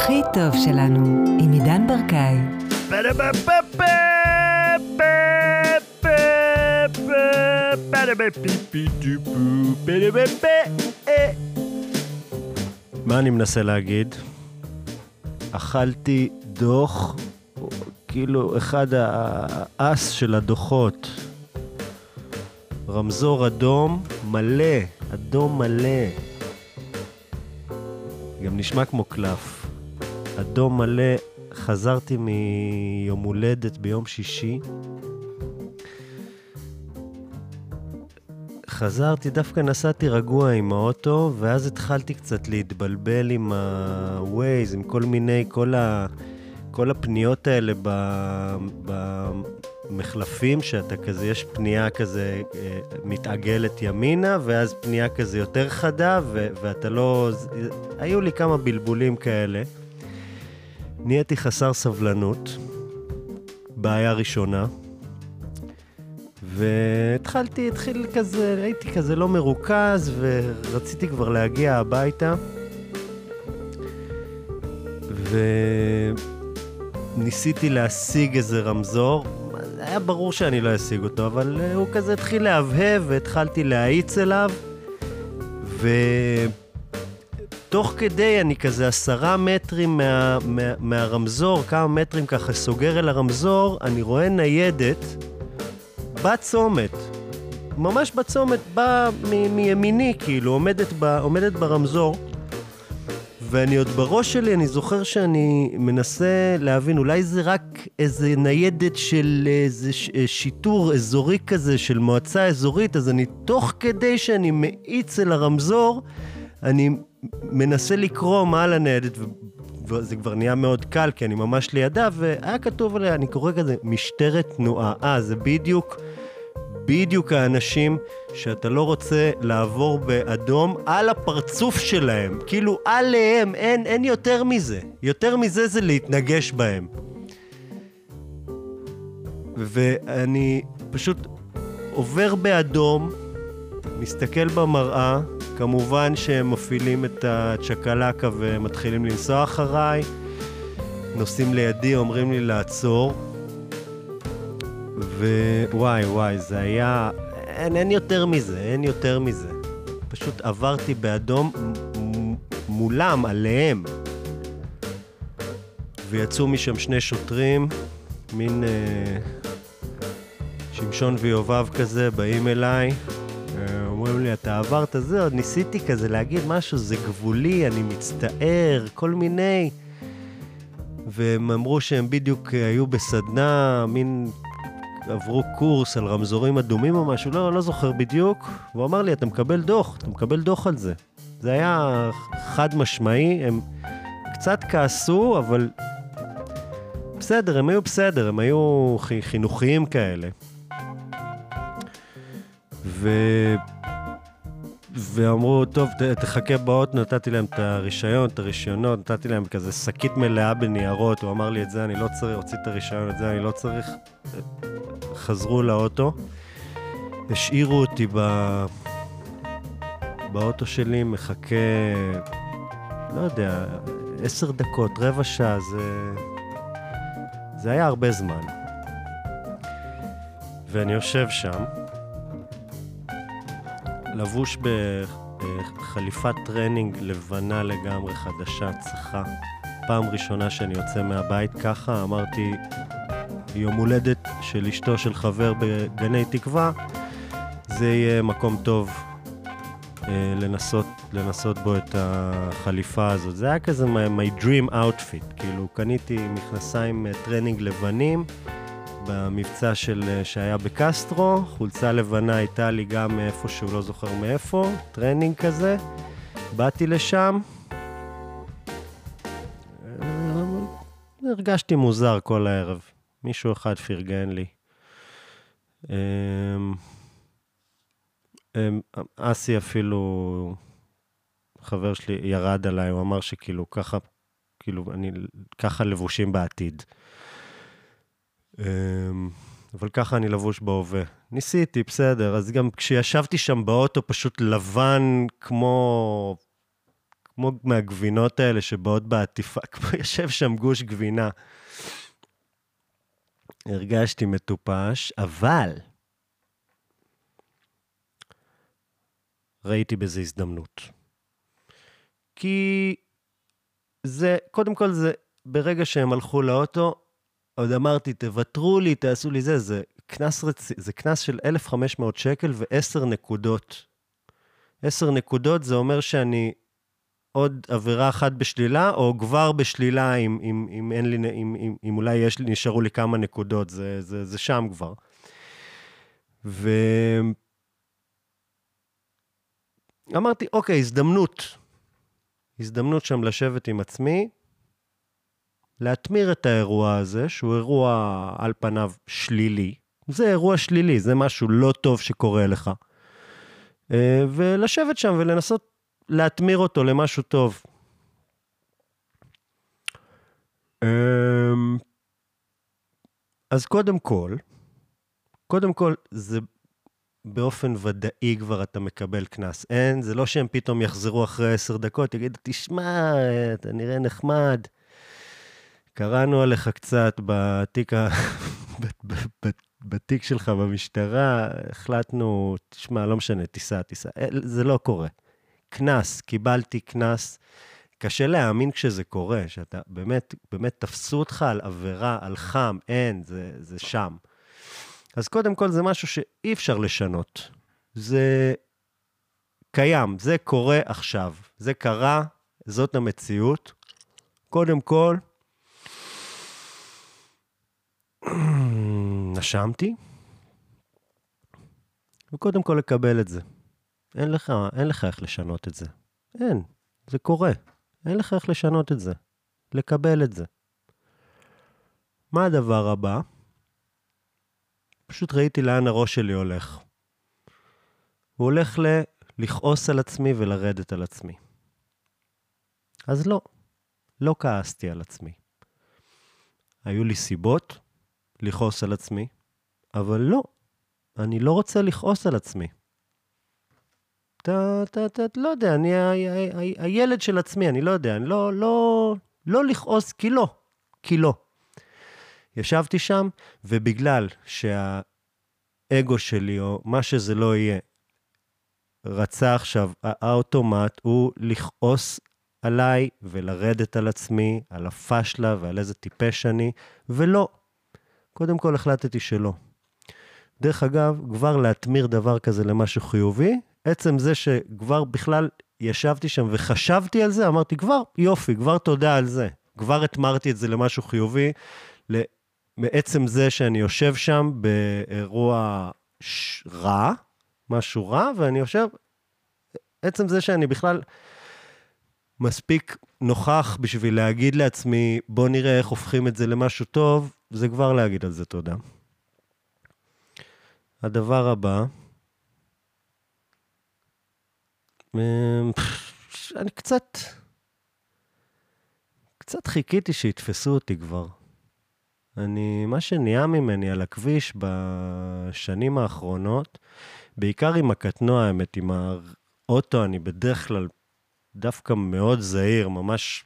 הכי טוב שלנו, עם עידן ברקאי. מה אני מנסה להגיד? אכלתי דוח, כאילו אחד האס של הדוחות. רמזור אדום מלא, אדום מלא. גם נשמע כמו קלף. אדום מלא, חזרתי מיום הולדת ביום שישי. חזרתי, דווקא נסעתי רגוע עם האוטו, ואז התחלתי קצת להתבלבל עם ה-Waze, עם כל מיני, כל, ה, כל הפניות האלה במחלפים, שאתה כזה, יש פנייה כזה אה, מתעגלת ימינה, ואז פנייה כזה יותר חדה, ו, ואתה לא... היו לי כמה בלבולים כאלה. נהייתי חסר סבלנות, בעיה ראשונה. והתחלתי, התחיל כזה, הייתי כזה לא מרוכז, ורציתי כבר להגיע הביתה. וניסיתי להשיג איזה רמזור. היה ברור שאני לא אשיג אותו, אבל הוא כזה התחיל להבהב, והתחלתי להאיץ אליו. ותוך כדי, אני כזה עשרה מטרים מה, מה, מהרמזור, כמה מטרים ככה סוגר אל הרמזור, אני רואה ניידת. בצומת, ממש בצומת, באה מימיני, כאילו, עומדת, ב, עומדת ברמזור. ואני עוד בראש שלי, אני זוכר שאני מנסה להבין, אולי זה רק איזה ניידת של איזה אה, שיטור אזורי כזה, של מועצה אזורית, אז אני, תוך כדי שאני מאיץ אל הרמזור, אני מנסה לקרוא מה על הניידת, וזה כבר נהיה מאוד קל, כי אני ממש לידה, והיה כתוב עליה, אני קורא כזה, משטרת תנועה. אה, זה בדיוק... בדיוק האנשים שאתה לא רוצה לעבור באדום על הפרצוף שלהם. כאילו, עליהם, אין, אין יותר מזה. יותר מזה זה להתנגש בהם. ואני פשוט עובר באדום, מסתכל במראה, כמובן שהם מפעילים את הצ'קלקה ומתחילים לנסוע אחריי, נוסעים לידי, אומרים לי לעצור. ווואי וואי, זה היה... אין, אין יותר מזה, אין יותר מזה. פשוט עברתי באדום מולם, עליהם. ויצאו משם שני שוטרים, מין אה, שמשון ויובב כזה, באים אליי, אומרים לי, אתה עברת זה, עוד ניסיתי כזה להגיד משהו, זה גבולי, אני מצטער, כל מיני. והם אמרו שהם בדיוק היו בסדנה, מין עברו קורס על רמזורים אדומים או משהו, לא, לא זוכר בדיוק. והוא אמר לי, אתה מקבל דוח, אתה מקבל דוח על זה. זה היה חד משמעי, הם קצת כעסו, אבל בסדר, הם היו בסדר, הם היו חינוכיים כאלה. ו... ואמרו, טוב, ת, תחכה באות, נתתי להם את הרישיון, את הרישיונות, נתתי להם כזה שקית מלאה בניירות, הוא אמר לי, את זה אני לא צריך, הוציא את הרישיון, את זה אני לא צריך. חזרו לאוטו, השאירו אותי ב... באוטו שלי, מחכה, לא יודע, עשר דקות, רבע שעה, זה... זה היה הרבה זמן. ואני יושב שם, לבוש בחליפת טרנינג לבנה לגמרי, חדשה, צחה. פעם ראשונה שאני יוצא מהבית ככה, אמרתי, יום הולדת של אשתו של חבר בגני תקווה, זה יהיה מקום טוב אה, לנסות, לנסות בו את החליפה הזאת. זה היה כזה my, my dream outfit, כאילו קניתי מכנסיים אה, טרנינג לבנים במבצע של, אה, שהיה בקסטרו, חולצה לבנה הייתה לי גם מאיפה שהוא לא זוכר מאיפה, טרנינג כזה, באתי לשם. הרגשתי מוזר כל הערב. מישהו אחד פרגן לי. אמ, אמ, אסי אפילו, חבר שלי, ירד עליי, הוא אמר שכאילו ככה, כאילו, אני, ככה לבושים בעתיד. אמ, אבל ככה אני לבוש בהווה. ניסיתי, בסדר. אז גם כשישבתי שם באוטו, פשוט לבן כמו, כמו מהגבינות האלה שבאות בעטיפה, כמו יושב שם גוש גבינה. הרגשתי מטופש, אבל ראיתי בזה הזדמנות. כי זה, קודם כל זה, ברגע שהם הלכו לאוטו, עוד אמרתי, תוותרו לי, תעשו לי זה, זה קנס רצ... של 1,500 שקל ו-10 נקודות. 10 נקודות זה אומר שאני עוד עבירה אחת בשלילה, או כבר בשלילה אם, אם, אם אין לי, אם, אם, אם אולי יש נשארו לי כמה נקודות, זה, זה, זה שם כבר. ואמרתי, אוקיי, הזדמנות. הזדמנות שם לשבת עם עצמי, להטמיר את האירוע הזה, שהוא אירוע על פניו שלילי. זה אירוע שלילי, זה משהו לא טוב שקורה לך. אה, ולשבת שם ולנסות להטמיר אותו למשהו טוב. אמ, אז קודם כל, קודם כל, זה באופן ודאי כבר אתה מקבל קנס. אין, זה לא שהם פתאום יחזרו אחרי עשר דקות, יגידו, תשמע, אתה נראה נחמד. קראנו עליך קצת בתיק, ה... בתיק שלך במשטרה, החלטנו, תשמע, לא משנה, תיסע, תיסע. אה, זה לא קורה. קנס, קיבלתי קנס. קשה להאמין כשזה קורה, שאתה באמת, באמת תפסו אותך על עבירה, על חם, אין, זה, זה שם. אז קודם כל זה משהו שאי אפשר לשנות. זה קיים, זה קורה עכשיו. זה קרה, זאת המציאות. קודם כל, נשמתי, וקודם כל לקבל את זה. אין לך, אין לך איך לשנות את זה. אין, זה קורה. אין לך איך לשנות את זה. לקבל את זה. מה הדבר הבא? פשוט ראיתי לאן הראש שלי הולך. הוא הולך ל... לכעוס על עצמי ולרדת על עצמי. אז לא, לא כעסתי על עצמי. היו לי סיבות לכעוס על עצמי, אבל לא, אני לא רוצה לכעוס על עצמי. אתה, אתה, אתה, לא יודע, אני הילד של עצמי, אני לא יודע, אני לא, לא, לא לכעוס כי לא, כי לא. ישבתי שם, ובגלל שהאגו שלי, או מה שזה לא יהיה, רצה עכשיו, האוטומט הוא לכעוס עליי ולרדת על עצמי, על הפשלה ועל איזה טיפש אני, ולא. קודם כל החלטתי שלא. דרך אגב, כבר להטמיר דבר כזה למשהו חיובי, עצם זה שכבר בכלל ישבתי שם וחשבתי על זה, אמרתי, כבר יופי, כבר תודה על זה. כבר התמרתי את זה למשהו חיובי, מעצם זה שאני יושב שם באירוע ש... רע, משהו רע, ואני יושב, עצם זה שאני בכלל מספיק נוכח בשביל להגיד לעצמי, בוא נראה איך הופכים את זה למשהו טוב, זה כבר להגיד על זה תודה. הדבר הבא, אמ, אני קצת, קצת חיכיתי שיתפסו אותי כבר. אני, מה שנהיה ממני על הכביש בשנים האחרונות, בעיקר עם הקטנוע, האמת, עם האוטו, אני בדרך כלל דווקא מאוד זהיר, ממש,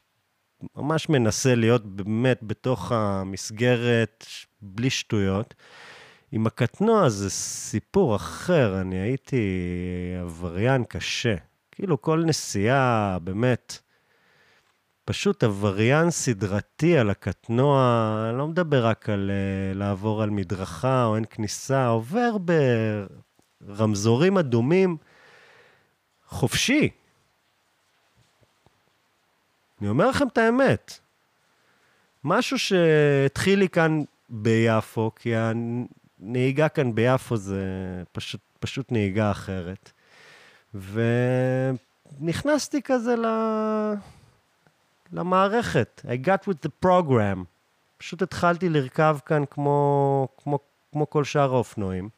ממש מנסה להיות באמת בתוך המסגרת, בלי שטויות. עם הקטנוע זה סיפור אחר, אני הייתי עבריין קשה. כאילו כל נסיעה, באמת, פשוט עבריין סדרתי על הקטנוע, אני לא מדבר רק על uh, לעבור על מדרכה או אין כניסה, עובר ברמזורים אדומים חופשי. אני אומר לכם את האמת. משהו שהתחיל לי כאן ביפו, כי הנהיגה כאן ביפו זה פשוט, פשוט נהיגה אחרת. ונכנסתי כזה ל... למערכת. I got with the program. פשוט התחלתי לרכב כאן כמו, כמו, כמו כל שאר האופנועים.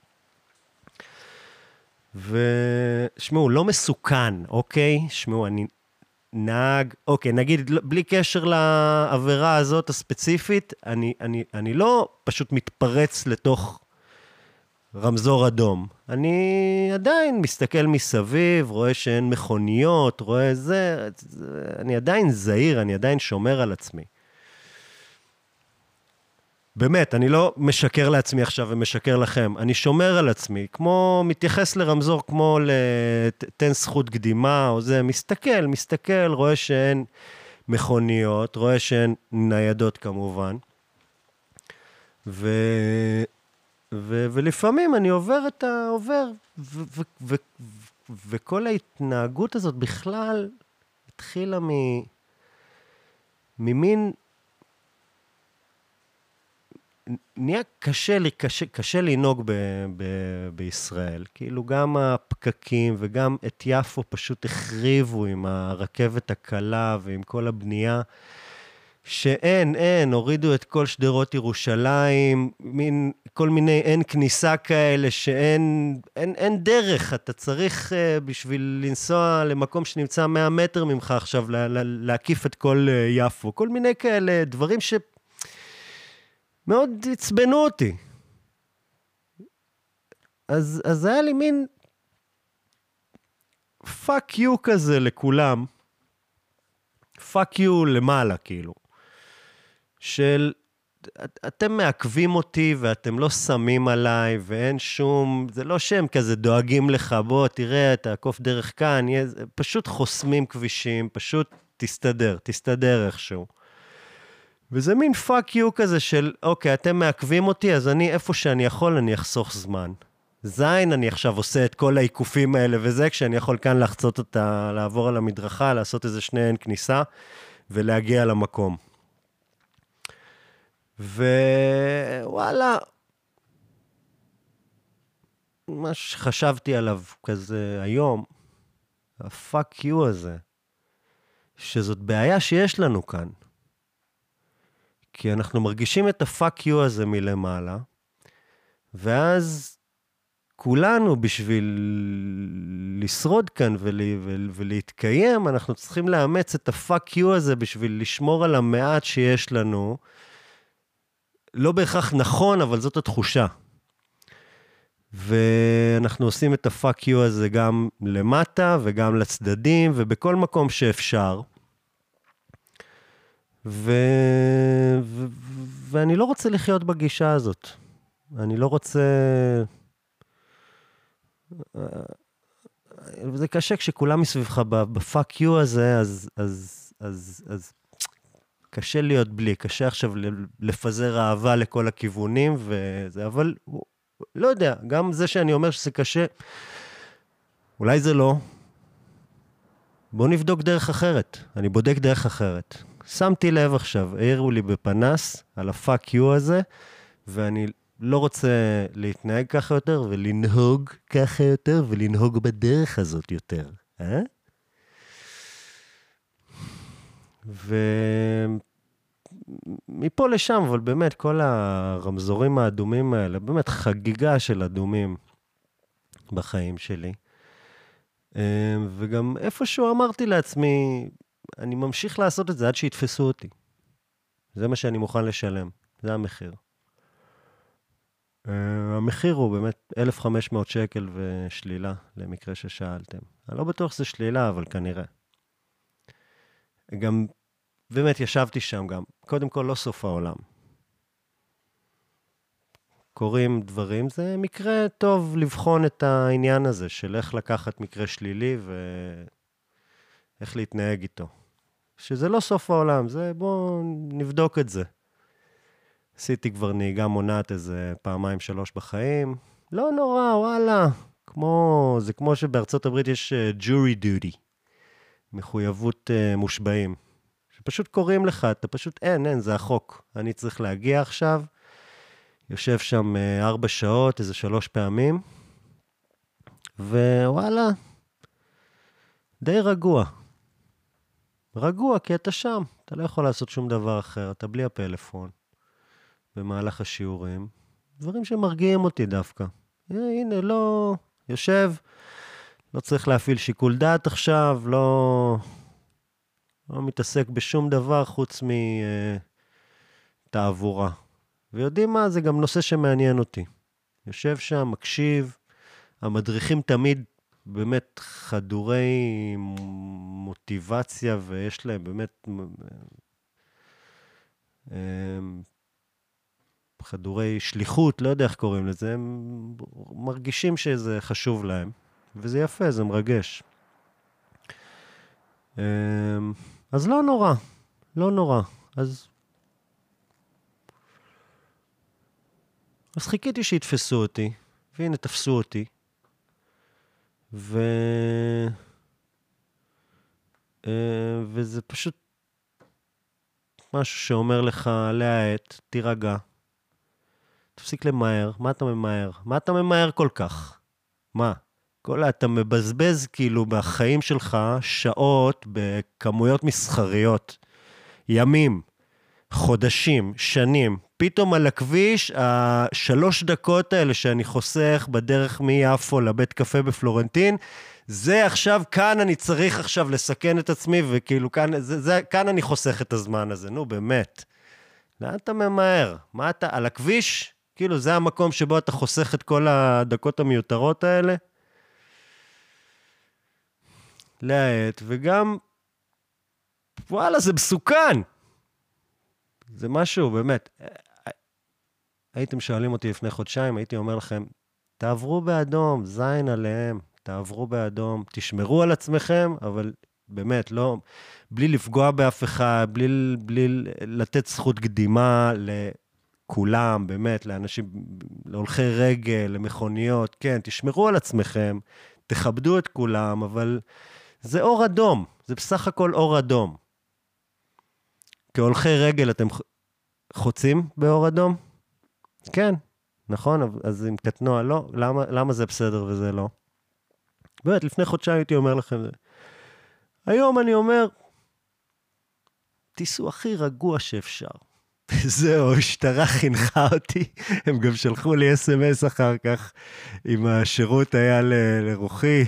ושמעו, לא מסוכן, אוקיי? שמעו, אני נהג, אוקיי, נגיד, בלי קשר לעבירה הזאת הספציפית, אני, אני, אני לא פשוט מתפרץ לתוך רמזור אדום. אני עדיין מסתכל מסביב, רואה שאין מכוניות, רואה זה, אני עדיין זהיר, אני עדיין שומר על עצמי. באמת, אני לא משקר לעצמי עכשיו ומשקר לכם, אני שומר על עצמי, כמו, מתייחס לרמזור כמו לתן זכות קדימה או זה, מסתכל, מסתכל, רואה שאין מכוניות, רואה שאין ניידות כמובן. ו... ו... ולפעמים אני עובר את ה... עובר, ו... ו... ו... וכל ההתנהגות הזאת בכלל התחילה מ... ממין נהיה קשה, קשה, קשה לנהוג ב, ב, בישראל. כאילו, גם הפקקים וגם את יפו פשוט החריבו עם הרכבת הקלה ועם כל הבנייה. שאין, אין, הורידו את כל שדרות ירושלים, מין, כל מיני אין כניסה כאלה, שאין אין, אין דרך, אתה צריך אה, בשביל לנסוע למקום שנמצא 100 מטר ממך עכשיו, לה, לה, להקיף את כל אה, יפו, כל מיני כאלה דברים ש... מאוד עצבנו אותי. אז, אז היה לי מין fuck you כזה לכולם. Fuck you למעלה, כאילו. של את, אתם מעכבים אותי ואתם לא שמים עליי ואין שום, זה לא שהם כזה דואגים לך, בוא, תראה, תעקוף דרך כאן, יהיה, פשוט חוסמים כבישים, פשוט תסתדר, תסתדר איכשהו. וזה מין fuck you כזה של, אוקיי, אתם מעכבים אותי, אז אני, איפה שאני יכול, אני אחסוך זמן. זין, אני עכשיו עושה את כל העיקופים האלה וזה, כשאני יכול כאן לחצות אותה, לעבור על המדרכה, לעשות איזה שני אין כניסה, ולהגיע למקום. ווואלה, מה שחשבתי עליו כזה היום, הפאק יו הזה, שזאת בעיה שיש לנו כאן. כי אנחנו מרגישים את הפאק יו הזה מלמעלה, ואז כולנו, בשביל לשרוד כאן ול, ול, ולהתקיים, אנחנו צריכים לאמץ את הפאק יו הזה בשביל לשמור על המעט שיש לנו. לא בהכרח נכון, אבל זאת התחושה. ואנחנו עושים את הפאק יו הזה גם למטה וגם לצדדים ובכל מקום שאפשר. ו... ו... ואני לא רוצה לחיות בגישה הזאת. אני לא רוצה... וזה קשה כשכולם מסביבך בפאק יו הזה, אז, אז, אז, אז קשה להיות בלי, קשה עכשיו לפזר אהבה לכל הכיוונים וזה, אבל לא יודע, גם זה שאני אומר שזה קשה, אולי זה לא. בואו נבדוק דרך אחרת. אני בודק דרך אחרת. שמתי לב עכשיו, העירו לי בפנס על הפאק יו הזה, ואני לא רוצה להתנהג ככה יותר ולנהוג ככה יותר ולנהוג בדרך הזאת יותר, אה? ומפה לשם, אבל באמת, כל הרמזורים האדומים האלה, באמת חגיגה של אדומים בחיים שלי. אה, וגם איפשהו אמרתי לעצמי, אני ממשיך לעשות את זה עד שיתפסו אותי. זה מה שאני מוכן לשלם, זה המחיר. Uh, המחיר הוא באמת 1,500 שקל ושלילה, למקרה ששאלתם. אני לא בטוח שזה שלילה, אבל כנראה. גם, באמת ישבתי שם גם. קודם כל, לא סוף העולם. קורים דברים, זה מקרה טוב לבחון את העניין הזה של איך לקחת מקרה שלילי ואיך להתנהג איתו. שזה לא סוף העולם, זה בואו נבדוק את זה. עשיתי כבר נהיגה מונעת איזה פעמיים, שלוש בחיים. לא נורא, וואלה. כמו, זה כמו שבארצות הברית יש uh, jury duty, מחויבות uh, מושבעים. שפשוט קוראים לך, אתה פשוט, אין, אין, זה החוק. אני צריך להגיע עכשיו, יושב שם uh, ארבע שעות, איזה שלוש פעמים, ווואלה, די רגוע. רגוע, כי אתה שם, אתה לא יכול לעשות שום דבר אחר, אתה בלי הפלאפון במהלך השיעורים. דברים שמרגיעים אותי דווקא. הנה, לא... יושב, לא צריך להפעיל שיקול דעת עכשיו, לא... לא מתעסק בשום דבר חוץ מתעבורה. ויודעים מה? זה גם נושא שמעניין אותי. יושב שם, מקשיב. המדריכים תמיד באמת חדורי מוטיבציה, ויש להם באמת אמ, חדורי שליחות, לא יודע איך קוראים לזה, הם מרגישים שזה חשוב להם, וזה יפה, זה מרגש. אמ, אז לא נורא, לא נורא. אז... אז חיכיתי שיתפסו אותי, והנה, תפסו אותי. ו... אה, וזה פשוט משהו שאומר לך, להאט, תירגע, תפסיק למהר, מה אתה ממהר? מה אתה ממהר כל כך? מה? כל אתה מבזבז כאילו בחיים שלך שעות בכמויות מסחריות, ימים, חודשים, שנים. פתאום על הכביש, השלוש דקות האלה שאני חוסך בדרך מיפו לבית קפה בפלורנטין, זה עכשיו, כאן אני צריך עכשיו לסכן את עצמי, וכאילו כאן, זה, זה, כאן אני חוסך את הזמן הזה, נו באמת. לאן אתה ממהר? מה אתה, על הכביש? כאילו, זה המקום שבו אתה חוסך את כל הדקות המיותרות האלה? להאט, וגם, וואלה, זה מסוכן. זה משהו, באמת. הייתם שואלים אותי לפני חודשיים, הייתי אומר לכם, תעברו באדום, זין עליהם, תעברו באדום, תשמרו על עצמכם, אבל באמת, לא, בלי לפגוע באף אחד, בלי, בלי לתת זכות קדימה לכולם, באמת, לאנשים, להולכי רגל, למכוניות, כן, תשמרו על עצמכם, תכבדו את כולם, אבל זה אור אדום, זה בסך הכל אור אדום. כהולכי רגל אתם חוצים באור אדום? כן, נכון, אז עם קטנוע לא, למה, למה זה בסדר וזה לא? באמת, לפני חודשיים הייתי אומר לכם, היום אני אומר, תיסעו הכי רגוע שאפשר. זהו, המשטרה חינכה אותי, הם גם שלחו לי אס.אם.אס אחר כך, אם השירות היה ל- לרוחי,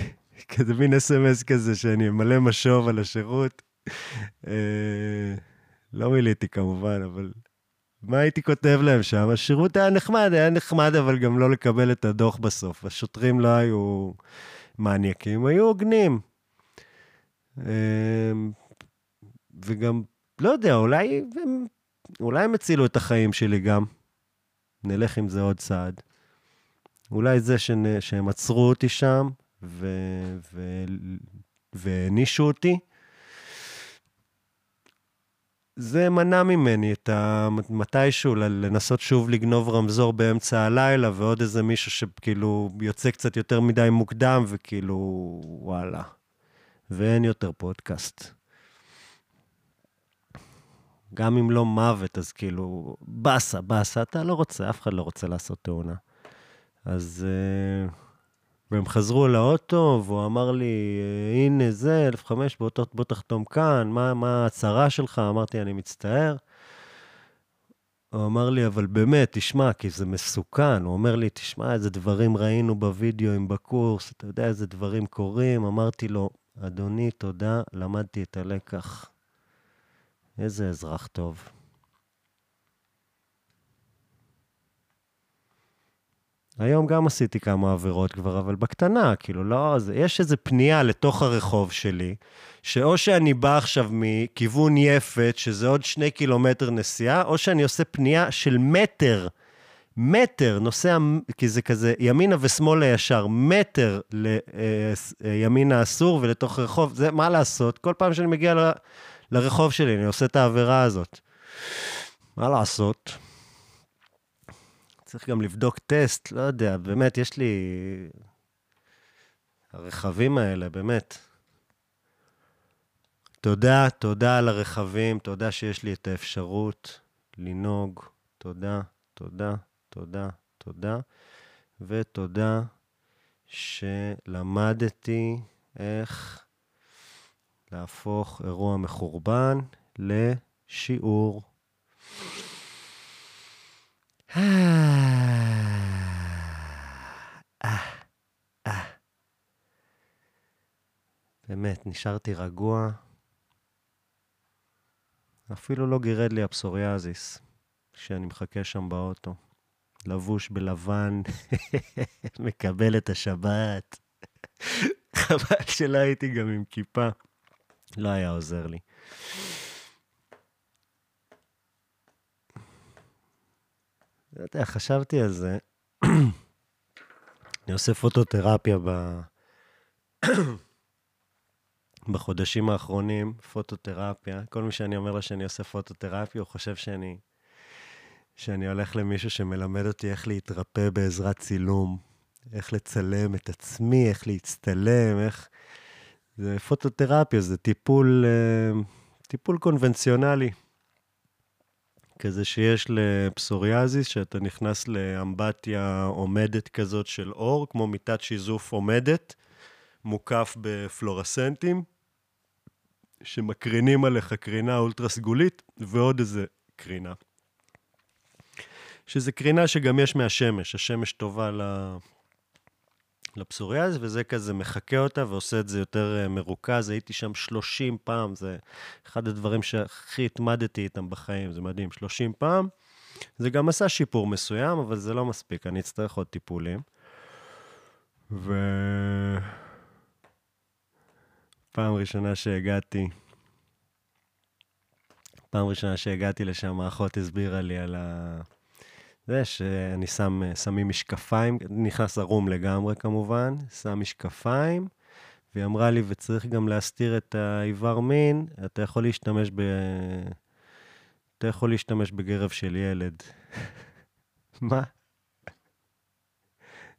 כזה מין אס.אם.אס כזה שאני ממלא משוב על השירות. אה, לא מילאתי כמובן, אבל מה הייתי כותב להם שם? השירות היה נחמד, היה נחמד, אבל גם לא לקבל את הדוח בסוף. השוטרים לא היו מניאקים, היו הוגנים. אמ, וגם, לא יודע, אולי הם, אולי הם הצילו את החיים שלי גם. נלך עם זה עוד צעד. אולי זה שנ, שהם עצרו אותי שם והענישו אותי, זה מנע ממני את ה... מתישהו לנסות שוב לגנוב רמזור באמצע הלילה, ועוד איזה מישהו שכאילו יוצא קצת יותר מדי מוקדם, וכאילו, וואלה. ואין יותר פודקאסט. גם אם לא מוות, אז כאילו, באסה, באסה, אתה לא רוצה, אף אחד לא רוצה לעשות תאונה. אז... Uh... והם חזרו לאוטו, והוא אמר לי, הנה זה, 1,500, בוא, בוא תחתום כאן, מה, מה ההצהרה שלך? אמרתי, אני מצטער. הוא אמר לי, אבל באמת, תשמע, כי זה מסוכן. הוא אומר לי, תשמע, איזה דברים ראינו בווידאוים בקורס, אתה יודע איזה דברים קורים. אמרתי לו, אדוני, תודה, למדתי את הלקח. איזה אזרח טוב. היום גם עשיתי כמה עבירות כבר, אבל בקטנה, כאילו, לא, זה, יש איזו פנייה לתוך הרחוב שלי, שאו שאני בא עכשיו מכיוון יפת, שזה עוד שני קילומטר נסיעה, או שאני עושה פנייה של מטר, מטר, נוסע, כי זה כזה ימינה ושמאלה ישר, מטר לימינה אה, אה, אסור ולתוך רחוב, זה מה לעשות? כל פעם שאני מגיע ל, לרחוב שלי, אני עושה את העבירה הזאת. מה לעשות? צריך גם לבדוק טסט, לא יודע, באמת, יש לי... הרכבים האלה, באמת. תודה, תודה על הרכבים, תודה שיש לי את האפשרות לנהוג, תודה, תודה, תודה, תודה, ותודה שלמדתי איך להפוך אירוע מחורבן לשיעור. באמת, נשארתי רגוע. אפילו לא גירד לי הפסוריאזיס כשאני מחכה שם באוטו. לבוש בלבן, מקבל את השבת. חבל שלא הייתי גם עם כיפה. לא היה עוזר לי. לא יודע, חשבתי על זה. אני עושה פוטותרפיה ב... בחודשים האחרונים, פוטותרפיה. כל מי שאני אומר לו שאני עושה פוטותרפיה, הוא חושב שאני, שאני הולך למישהו שמלמד אותי איך להתרפא בעזרת צילום, איך לצלם את עצמי, איך להצטלם, איך... זה פוטותרפיה, זה טיפול, אה, טיפול קונבנציונלי. כזה שיש לפסוריאזיס, שאתה נכנס לאמבטיה עומדת כזאת של אור, כמו מיטת שיזוף עומדת, מוקף בפלורסנטים, שמקרינים עליך קרינה אולטרה סגולית, ועוד איזה קרינה. שזה קרינה שגם יש מהשמש, השמש טובה לפסוריאז, וזה כזה מחקה אותה ועושה את זה יותר אה, מרוכז. הייתי שם 30 פעם, זה אחד הדברים שהכי התמדתי איתם בחיים, זה מדהים, 30 פעם. זה גם עשה שיפור מסוים, אבל זה לא מספיק, אני אצטרך עוד טיפולים. ו... פעם ראשונה שהגעתי, פעם ראשונה שהגעתי לשם, האחות הסבירה לי על ה... זה שאני שם, שמים משקפיים, נכנס ערום לגמרי כמובן, שם משקפיים, והיא אמרה לי, וצריך גם להסתיר את האיבר מין, אתה יכול להשתמש ב... אתה יכול להשתמש בגרב של ילד. מה?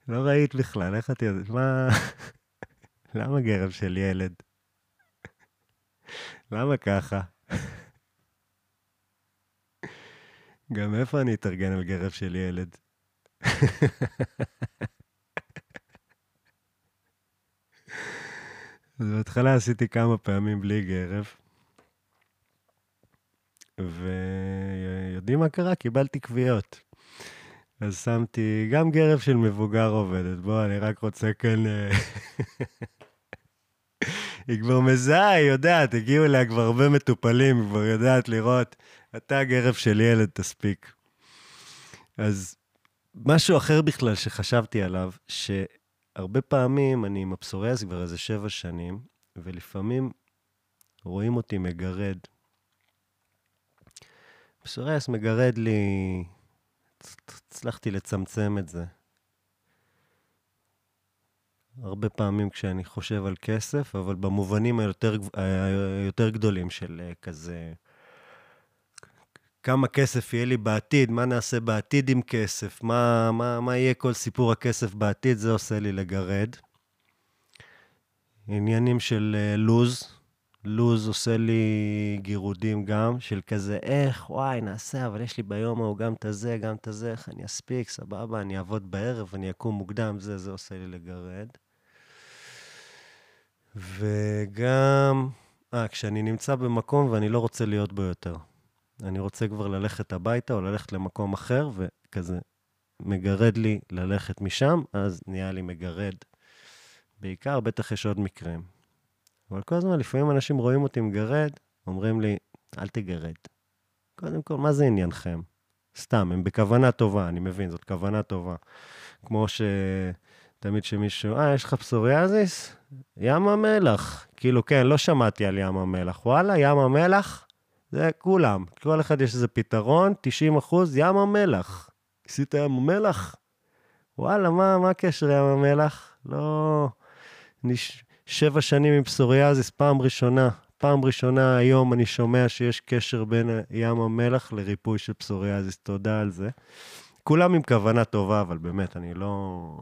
לא ראית בכלל, איך את יודעת? מה... למה גרב של ילד? למה ככה? גם איפה אני אתארגן על גרב של ילד? אז בהתחלה עשיתי כמה פעמים בלי גרב, ויודעים מה קרה? קיבלתי קביעות. אז שמתי גם גרב של מבוגר עובדת. בוא, אני רק רוצה כאן... אה, היא כבר מזהה, היא יודעת, הגיעו אליה כבר הרבה מטופלים, היא כבר יודעת לראות, אתה גרב של ילד, תספיק. אז משהו אחר בכלל שחשבתי עליו, שהרבה פעמים אני עם הפסוריאס כבר איזה שבע שנים, ולפעמים רואים אותי מגרד. פסוריאס מגרד לי, הצלחתי לצמצם את זה. הרבה פעמים כשאני חושב על כסף, אבל במובנים היותר, היותר גדולים של אה, כזה, כמה כסף יהיה לי בעתיד, מה נעשה בעתיד עם כסף, מה, מה, מה יהיה כל סיפור הכסף בעתיד, זה עושה לי לגרד. עניינים של אה, לוז, לוז עושה לי גירודים גם, של כזה, איך, וואי, נעשה, אבל יש לי ביום ההוא גם את הזה, גם את הזה, איך אני אספיק, סבבה, אני אעבוד בערב, אני אקום מוקדם, זה, זה עושה לי לגרד. וגם, אה, כשאני נמצא במקום ואני לא רוצה להיות בו יותר. אני רוצה כבר ללכת הביתה או ללכת למקום אחר, וכזה מגרד לי ללכת משם, אז נהיה לי מגרד. בעיקר, בטח יש עוד מקרים. אבל כל הזמן, לפעמים אנשים רואים אותי מגרד, אומרים לי, אל תגרד. קודם כל, מה זה עניינכם? סתם, הם בכוונה טובה, אני מבין, זאת כוונה טובה. כמו שתמיד שמישהו, אה, יש לך פסוריאזיס? ים המלח. כאילו, כן, לא שמעתי על ים המלח. וואלה, ים המלח? זה כולם. כל אחד יש איזה פתרון, 90 אחוז, ים המלח. עשית ים המלח? וואלה, מה, מה הקשר ים המלח? לא... אני ש... שבע שנים עם פסוריאזיס, פעם ראשונה. פעם ראשונה היום אני שומע שיש קשר בין ים המלח לריפוי של פסוריאזיס. תודה על זה. כולם עם כוונה טובה, אבל באמת, אני לא...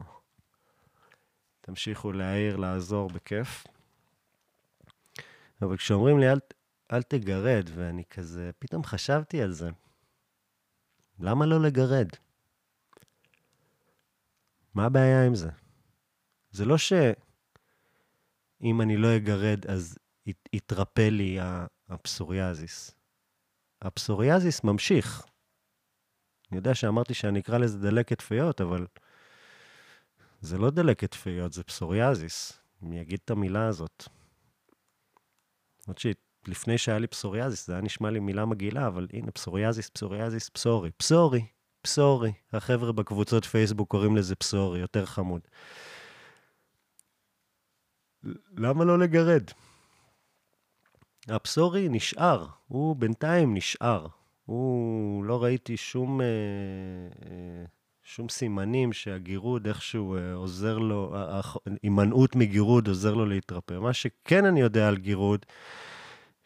תמשיכו להעיר, לעזור, בכיף. אבל כשאומרים לי, אל, אל תגרד, ואני כזה, פתאום חשבתי על זה. למה לא לגרד? מה הבעיה עם זה? זה לא שאם אני לא אגרד, אז ית, יתרפא לי הפסוריאזיס. הפסוריאזיס ממשיך. אני יודע שאמרתי שאני אקרא לזה דלקת פיות, אבל זה לא דלקת פיות, זה פסוריאזיס. מי יגיד את המילה הזאת? למרות שלפני שהיה לי פסוריאזיס, זה היה נשמע לי מילה מגעילה, אבל הנה, פסוריאזיס, פסוריאזיס, פסורי. פסורי. פסורי. החבר'ה בקבוצות פייסבוק קוראים לזה פסורי, יותר חמוד. למה לא לגרד? הפסורי נשאר, הוא בינתיים נשאר. הוא, לא ראיתי שום, אה, אה, שום סימנים שהגירוד איכשהו אה, עוזר לו, הימנעות מגירוד עוזר לו להתרפא. מה שכן אני יודע על גירוד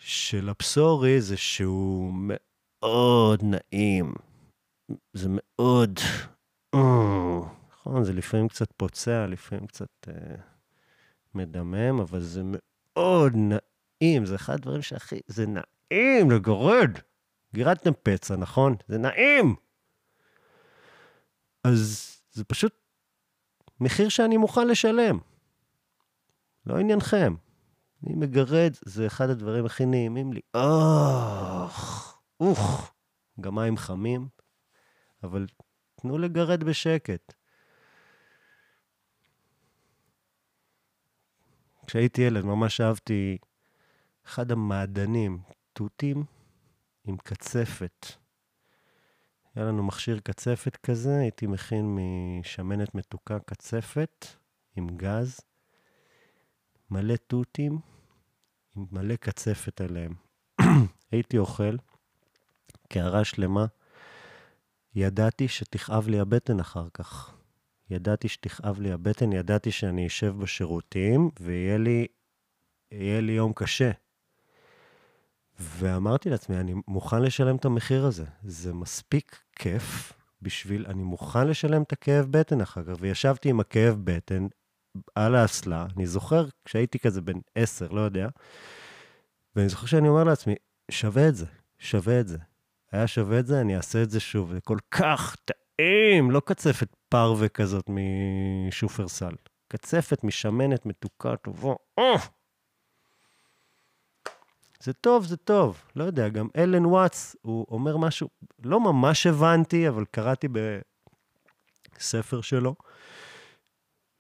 של הפסורי זה שהוא מאוד נעים. זה מאוד... נכון, זה לפעמים קצת פוצע, לפעמים קצת מדמם, אבל זה מאוד נעים. זה אחד הדברים שהכי... זה נעים לגרד. גירדתם פצע, נכון? זה נעים! אז זה פשוט מחיר שאני מוכן לשלם. לא עניינכם. אני מגרד, זה אחד הדברים הכי נעימים לי. אוח, אוח. גם מים חמים, אבל תנו לגרד בשקט. כשהייתי ילד ממש אהבתי אחד המעדנים, תותים, עם קצפת. היה לנו מכשיר קצפת כזה, הייתי מכין משמנת מתוקה קצפת עם גז, מלא תותים, עם מלא קצפת עליהם. הייתי אוכל, קערה שלמה, ידעתי שתכאב לי הבטן אחר כך. ידעתי שתכאב לי הבטן, ידעתי שאני אשב בשירותים ויהיה לי, לי יום קשה. ואמרתי לעצמי, אני מוכן לשלם את המחיר הזה. זה מספיק כיף בשביל, אני מוכן לשלם את הכאב בטן אחר כך. וישבתי עם הכאב בטן על האסלה, אני זוכר כשהייתי כזה בן עשר, לא יודע, ואני זוכר שאני אומר לעצמי, שווה את זה, שווה את זה. היה שווה את זה, אני אעשה את זה שוב. זה כל כך טעים, לא קצפת פרווה כזאת משופרסל. קצפת משמנת, מתוקה, טובה. Oh! זה טוב, זה טוב. לא יודע, גם אלן וואטס, הוא אומר משהו, לא ממש הבנתי, אבל קראתי בספר שלו,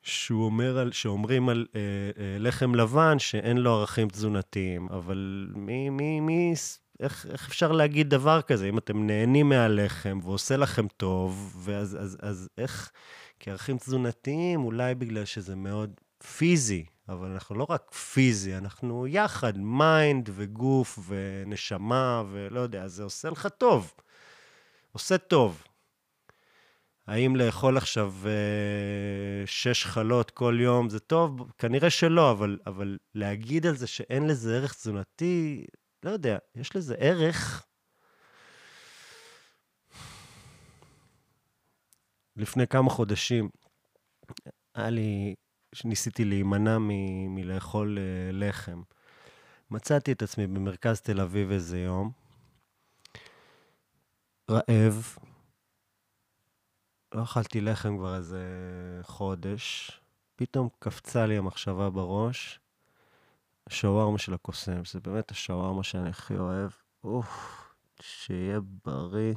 שהוא אומר על, שאומרים על אה, אה, לחם לבן שאין לו ערכים תזונתיים, אבל מי, מי, מי, איך, איך אפשר להגיד דבר כזה? אם אתם נהנים מהלחם ועושה לכם טוב, ואז אז, אז איך, כערכים תזונתיים, אולי בגלל שזה מאוד פיזי, אבל אנחנו לא רק פיזי, אנחנו יחד, mind וגוף ונשמה ולא יודע, זה עושה לך טוב. עושה טוב. האם לאכול עכשיו אה, שש חלות כל יום זה טוב? כנראה שלא, אבל, אבל להגיד על זה שאין לזה ערך תזונתי, לא יודע, יש לזה ערך. לפני כמה חודשים היה לי ניסיתי להימנע מ- מלאכול uh, לחם. מצאתי את עצמי במרכז תל אביב איזה יום, רעב, לא אכלתי לחם כבר איזה חודש, פתאום קפצה לי המחשבה בראש, שווארמה של הקוסם, זה באמת השווארמה שאני הכי אוהב. אוף, שיהיה בריא.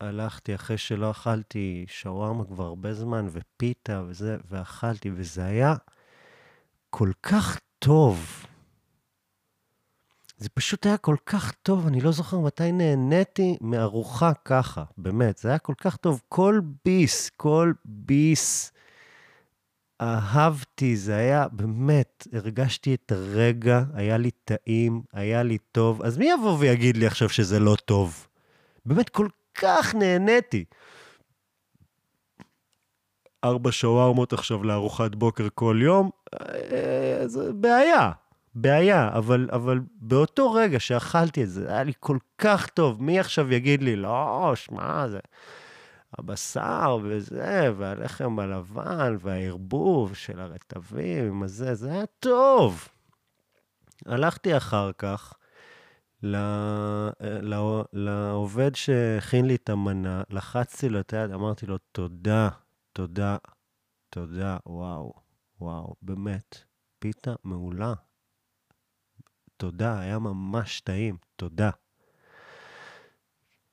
הלכתי אחרי שלא אכלתי שווארמה כבר הרבה זמן, ופיתה וזה, ואכלתי, וזה היה כל כך טוב. זה פשוט היה כל כך טוב, אני לא זוכר מתי נהניתי מארוחה ככה, באמת, זה היה כל כך טוב. כל ביס, כל ביס, אהבתי, זה היה, באמת, הרגשתי את הרגע, היה לי טעים, היה לי טוב. אז מי יבוא ויגיד לי עכשיו שזה לא טוב? באמת, כל כך נהניתי. ארבע שווארמות עכשיו לארוחת בוקר כל יום, אה, זה בעיה, בעיה, אבל, אבל באותו רגע שאכלתי את זה, היה לי כל כך טוב. מי עכשיו יגיד לי, לא, שמע, זה הבשר וזה, והלחם הלבן, והערבוב של הרטבים, הזה, זה היה טוב. הלכתי אחר כך, לא, לעובד שהכין לי את המנה, לחצתי לו את היד, אמרתי לו, תודה, תודה, תודה, וואו, וואו, באמת, פיתה מעולה. תודה, היה ממש טעים, תודה.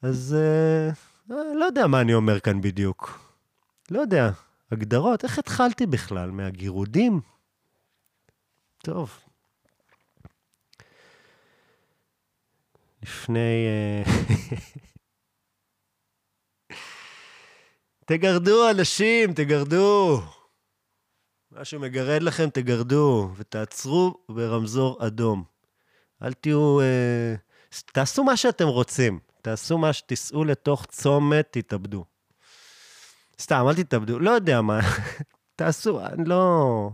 אז אה, אה, לא יודע מה אני אומר כאן בדיוק. לא יודע, הגדרות, איך התחלתי בכלל? מהגירודים? טוב, לפני... אה, תגרדו, אנשים, תגרדו. משהו מגרד לכם, תגרדו, ותעצרו ברמזור אדום. אל תהיו... אה, תעשו מה שאתם רוצים. תעשו מה שתיסעו לתוך צומת, תתאבדו. סתם, אל תתאבדו, לא יודע מה. תעשו, אני לא...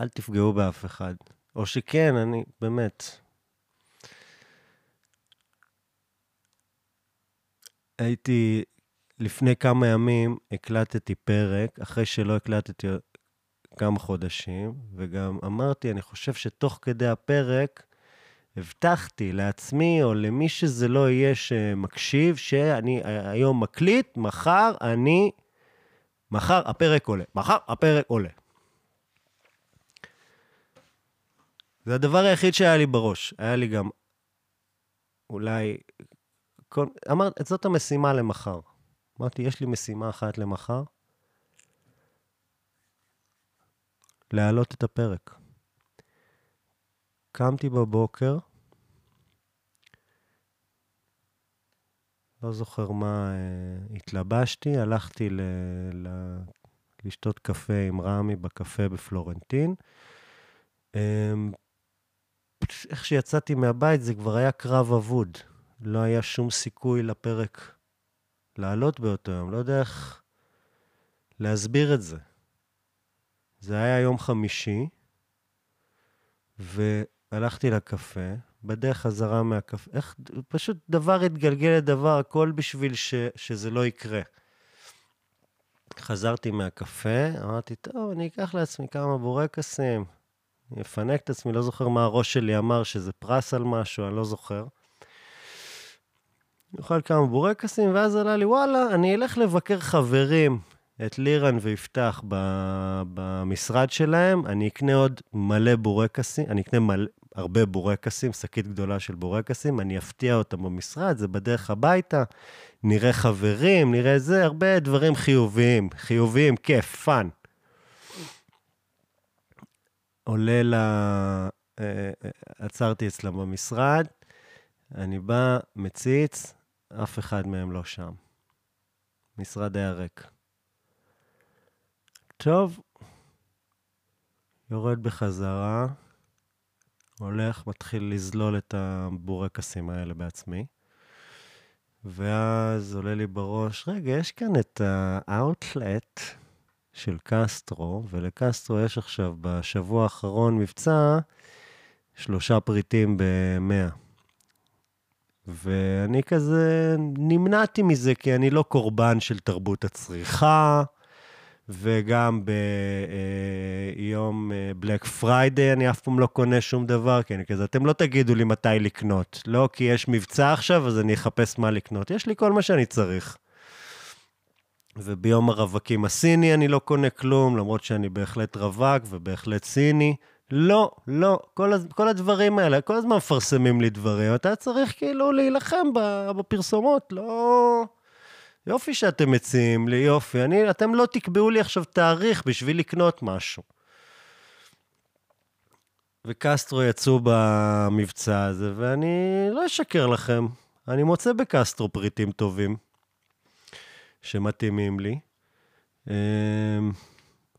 אל תפגעו באף אחד. או שכן, אני, באמת. הייתי, לפני כמה ימים הקלטתי פרק, אחרי שלא הקלטתי כמה חודשים, וגם אמרתי, אני חושב שתוך כדי הפרק, הבטחתי לעצמי, או למי שזה לא יהיה שמקשיב, שאני היום מקליט, מחר אני... מחר הפרק עולה. מחר הפרק עולה. זה הדבר היחיד שהיה לי בראש. היה לי גם אולי... כל... אמרת, זאת המשימה למחר. אמרתי, יש לי משימה אחת למחר, להעלות את הפרק. קמתי בבוקר, לא זוכר מה אה, התלבשתי, הלכתי ל, ל, לשתות קפה עם רמי בקפה בפלורנטין. אה, איך שיצאתי מהבית זה כבר היה קרב אבוד. לא היה שום סיכוי לפרק לעלות באותו יום. לא יודע איך להסביר את זה. זה היה יום חמישי, והלכתי לקפה, בדרך חזרה מהקפה, איך, פשוט דבר התגלגל לדבר, הכל בשביל ש, שזה לא יקרה. חזרתי מהקפה, אמרתי, טוב, אני אקח לעצמי כמה בורקסים, אני אפנק את עצמי, לא זוכר מה הראש שלי אמר, שזה פרס על משהו, אני לא זוכר. אוכל כמה בורקסים, ואז עלה לי, וואלה, אני אלך לבקר חברים, את לירן ויפתח במשרד שלהם, אני אקנה עוד מלא בורקסים, אני אקנה מלא, הרבה בורקסים, שקית גדולה של בורקסים, אני אפתיע אותם במשרד, זה בדרך הביתה, נראה חברים, נראה זה, הרבה דברים חיוביים, חיוביים, כיף, fun. עולה ל... אה, אה, עצרתי אצלם במשרד, אני בא, מציץ, אף אחד מהם לא שם. משרד היה ריק. טוב, יורד בחזרה, הולך, מתחיל לזלול את הבורקסים האלה בעצמי. ואז עולה לי בראש, רגע, יש כאן את האאוטלט של קסטרו, ולקסטרו יש עכשיו בשבוע האחרון מבצע שלושה פריטים ב-100. ואני כזה נמנעתי מזה, כי אני לא קורבן של תרבות הצריכה, וגם ביום Black Friday אני אף פעם לא קונה שום דבר, כי אני כזה, אתם לא תגידו לי מתי לקנות. לא כי יש מבצע עכשיו, אז אני אחפש מה לקנות. יש לי כל מה שאני צריך. וביום הרווקים הסיני אני לא קונה כלום, למרות שאני בהחלט רווק ובהחלט סיני. לא, לא, כל, כל הדברים האלה, כל הזמן מפרסמים לי דברים, אתה צריך כאילו להילחם בפרסומות, לא... יופי שאתם מציעים לי, יופי. אני, אתם לא תקבעו לי עכשיו תאריך בשביל לקנות משהו. וקסטרו יצאו במבצע הזה, ואני לא אשקר לכם, אני מוצא בקסטרו פריטים טובים, שמתאימים לי. אמ,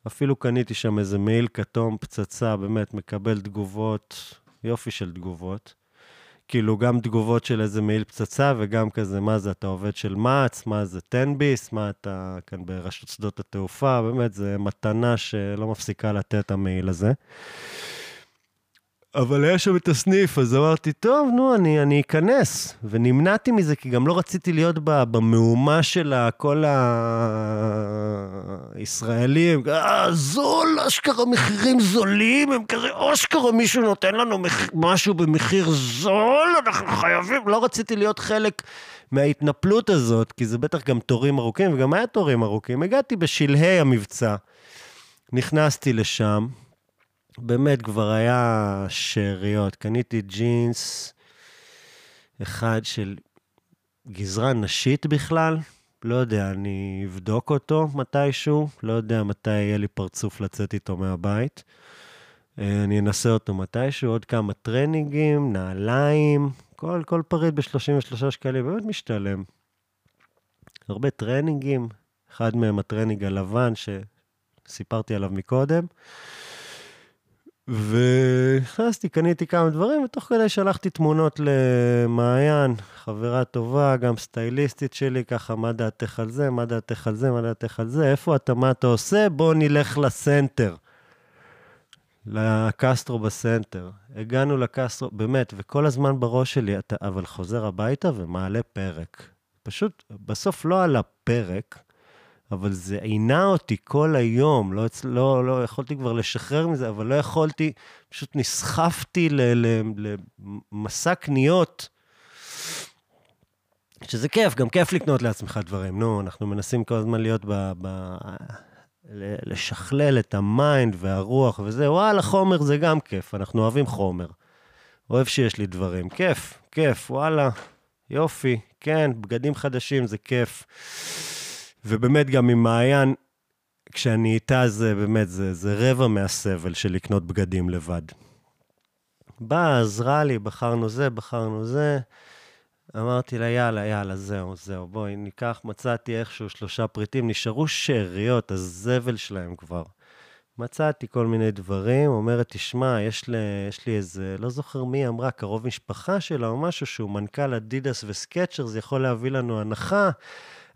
אפילו קניתי שם איזה מעיל כתום, פצצה, באמת, מקבל תגובות, יופי של תגובות. כאילו, גם תגובות של איזה מעיל פצצה, וגם כזה, מה זה, אתה עובד של מע"צ, מה זה, תן-ביס, מה אתה כאן ברשות שדות התעופה, באמת, זה מתנה שלא מפסיקה לתת המעיל הזה. אבל היה שם את הסניף, אז אמרתי, טוב, נו, אני, אני אכנס. ונמנעתי מזה, כי גם לא רציתי להיות במהומה של כל הישראלים. אה, זול, אשכרה מחירים זולים, הם כזה, אשכרה מישהו נותן לנו מח... משהו במחיר זול, אנחנו חייבים. לא רציתי להיות חלק מההתנפלות הזאת, כי זה בטח גם תורים ארוכים, וגם היה תורים ארוכים. הגעתי בשלהי המבצע, נכנסתי לשם. באמת כבר היה שאריות. קניתי ג'ינס אחד של גזרה נשית בכלל, לא יודע, אני אבדוק אותו מתישהו, לא יודע מתי יהיה לי פרצוף לצאת איתו מהבית. אה, אני אנסה אותו מתישהו, עוד כמה טרנינגים, נעליים, כל, כל פריט ב-33 שקלים, באמת משתלם. הרבה טרנינגים, אחד מהם הטרנינג הלבן שסיפרתי עליו מקודם. ונכנסתי, קניתי כמה דברים, ותוך כדי שלחתי תמונות למעיין, חברה טובה, גם סטייליסטית שלי, ככה, מה דעתך על זה, מה דעתך על זה, מה דעתך על זה, איפה אתה, מה אתה עושה, בוא נלך לסנטר. לקסטרו בסנטר. הגענו לקסטרו, באמת, וכל הזמן בראש שלי, אתה אבל חוזר הביתה ומעלה פרק. פשוט, בסוף לא על הפרק, אבל זה עינה אותי כל היום, לא, לא, לא יכולתי כבר לשחרר מזה, אבל לא יכולתי, פשוט נסחפתי למסע קניות, שזה כיף, גם כיף לקנות לעצמך דברים. נו, אנחנו מנסים כל הזמן להיות ב... ב לשכלל את ה mind והרוח וזה, וואלה, חומר זה גם כיף, אנחנו אוהבים חומר. אוהב שיש לי דברים, כיף, כיף, וואלה, יופי, כן, בגדים חדשים זה כיף. ובאמת גם עם מעיין, כשאני איתה זה באמת, זה, זה רבע מהסבל של לקנות בגדים לבד. באה, עזרה לי, בחרנו זה, בחרנו זה. אמרתי לה, יאללה, יאללה, זהו, זהו, בואי ניקח, מצאתי איכשהו שלושה פריטים, נשארו שאריות, הזבל שלהם כבר. מצאתי כל מיני דברים, אומרת, תשמע, יש לי, יש לי איזה, לא זוכר מי אמרה, קרוב משפחה שלה או משהו, שהוא מנכ"ל אדידס וסקצ'ר, זה יכול להביא לנו הנחה.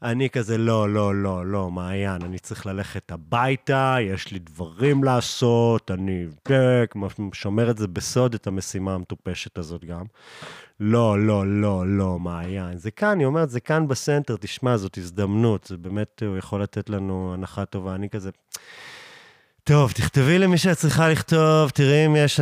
אני כזה, לא, לא, לא, לא, מעיין, אני צריך ללכת הביתה, יש לי דברים לעשות, אני פק, שומר את זה בסוד, את המשימה המטופשת הזאת גם. לא, לא, לא, לא, מעיין. זה כאן, היא אומרת, זה כאן בסנטר, תשמע, זאת הזדמנות, זה באמת, הוא יכול לתת לנו הנחה טובה. אני כזה... טוב, תכתבי למי שאת צריכה לכתוב, תראי אם יש,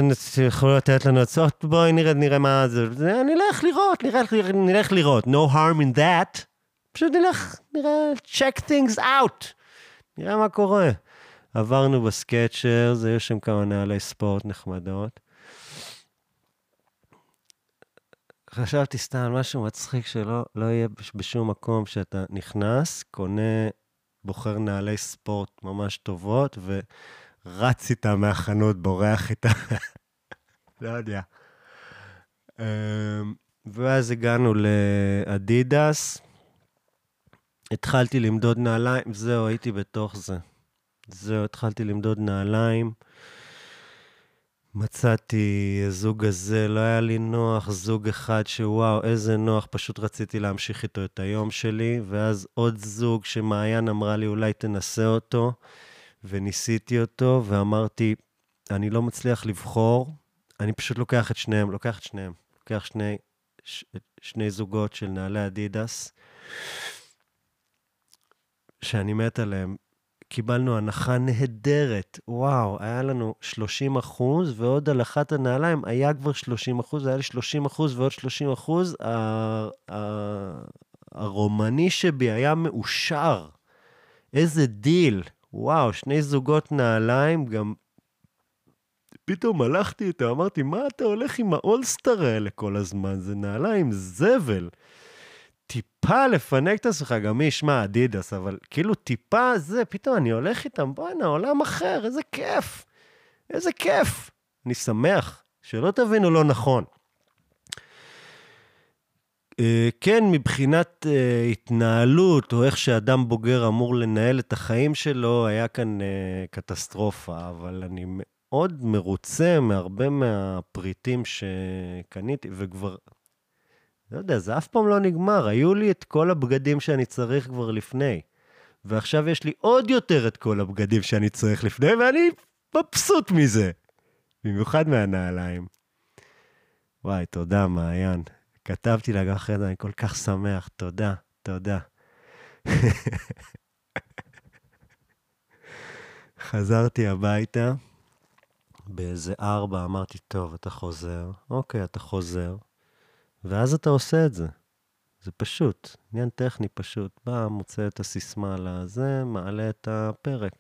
יכולו לתת לנו הצעות, בואי נראה, נראה מה זה, נלך לראות, נלך, נלך לראות, no harm in that. פשוט נלך, נראה, check things out, נראה מה קורה. עברנו בסקצ'ר, זה יש שם כמה נעלי ספורט נחמדות. חשבתי סתם על משהו מצחיק שלא לא יהיה בשום מקום שאתה נכנס, קונה, בוחר נעלי ספורט ממש טובות, ורץ איתה מהחנות, בורח איתה. לא יודע. אמ, ואז הגענו לאדידס, התחלתי למדוד נעליים, זהו, הייתי בתוך זה. זהו, התחלתי למדוד נעליים. מצאתי זוג הזה, לא היה לי נוח, זוג אחד שוואו, איזה נוח, פשוט רציתי להמשיך איתו את היום שלי, ואז עוד זוג שמעיין אמרה לי, אולי תנסה אותו, וניסיתי אותו, ואמרתי, אני לא מצליח לבחור, אני פשוט לוקח את שניהם, לוקח את שניהם, לוקח שני, ש, שני זוגות של נעלי אדידס. שאני מת עליהם, קיבלנו הנחה נהדרת. וואו, היה לנו 30 אחוז, ועוד על אחת הנעליים היה כבר 30 אחוז, היה לי 30 אחוז ועוד 30 אחוז. הרומני שבי היה מאושר. איזה דיל. וואו, שני זוגות נעליים, גם... פתאום הלכתי איתו, אמרתי, מה אתה הולך עם ה All Star האלה כל הזמן? זה נעליים זבל. טיפה לפנק את עצמך, גם מי ישמע אדידס, אבל כאילו טיפה זה, פתאום אני הולך איתם, בואנה, עולם אחר, איזה כיף. איזה כיף. אני שמח, שלא תבינו לא נכון. אה, כן, מבחינת אה, התנהלות, או איך שאדם בוגר אמור לנהל את החיים שלו, היה כאן אה, קטסטרופה, אבל אני מאוד מרוצה מהרבה מהפריטים שקניתי, וכבר לא יודע, זה אף פעם לא נגמר. היו לי את כל הבגדים שאני צריך כבר לפני. ועכשיו יש לי עוד יותר את כל הבגדים שאני צריך לפני, ואני מבסוט מזה. במיוחד מהנעליים. וואי, תודה, מעיין. כתבתי לה גם אחרי זה, אני כל כך שמח. תודה, תודה. חזרתי הביתה, באיזה ארבע אמרתי, טוב, אתה חוזר. אוקיי, אתה חוזר. ואז אתה עושה את זה. זה פשוט, עניין טכני פשוט. בא, מוצא את הסיסמה לזה, מעלה את הפרק.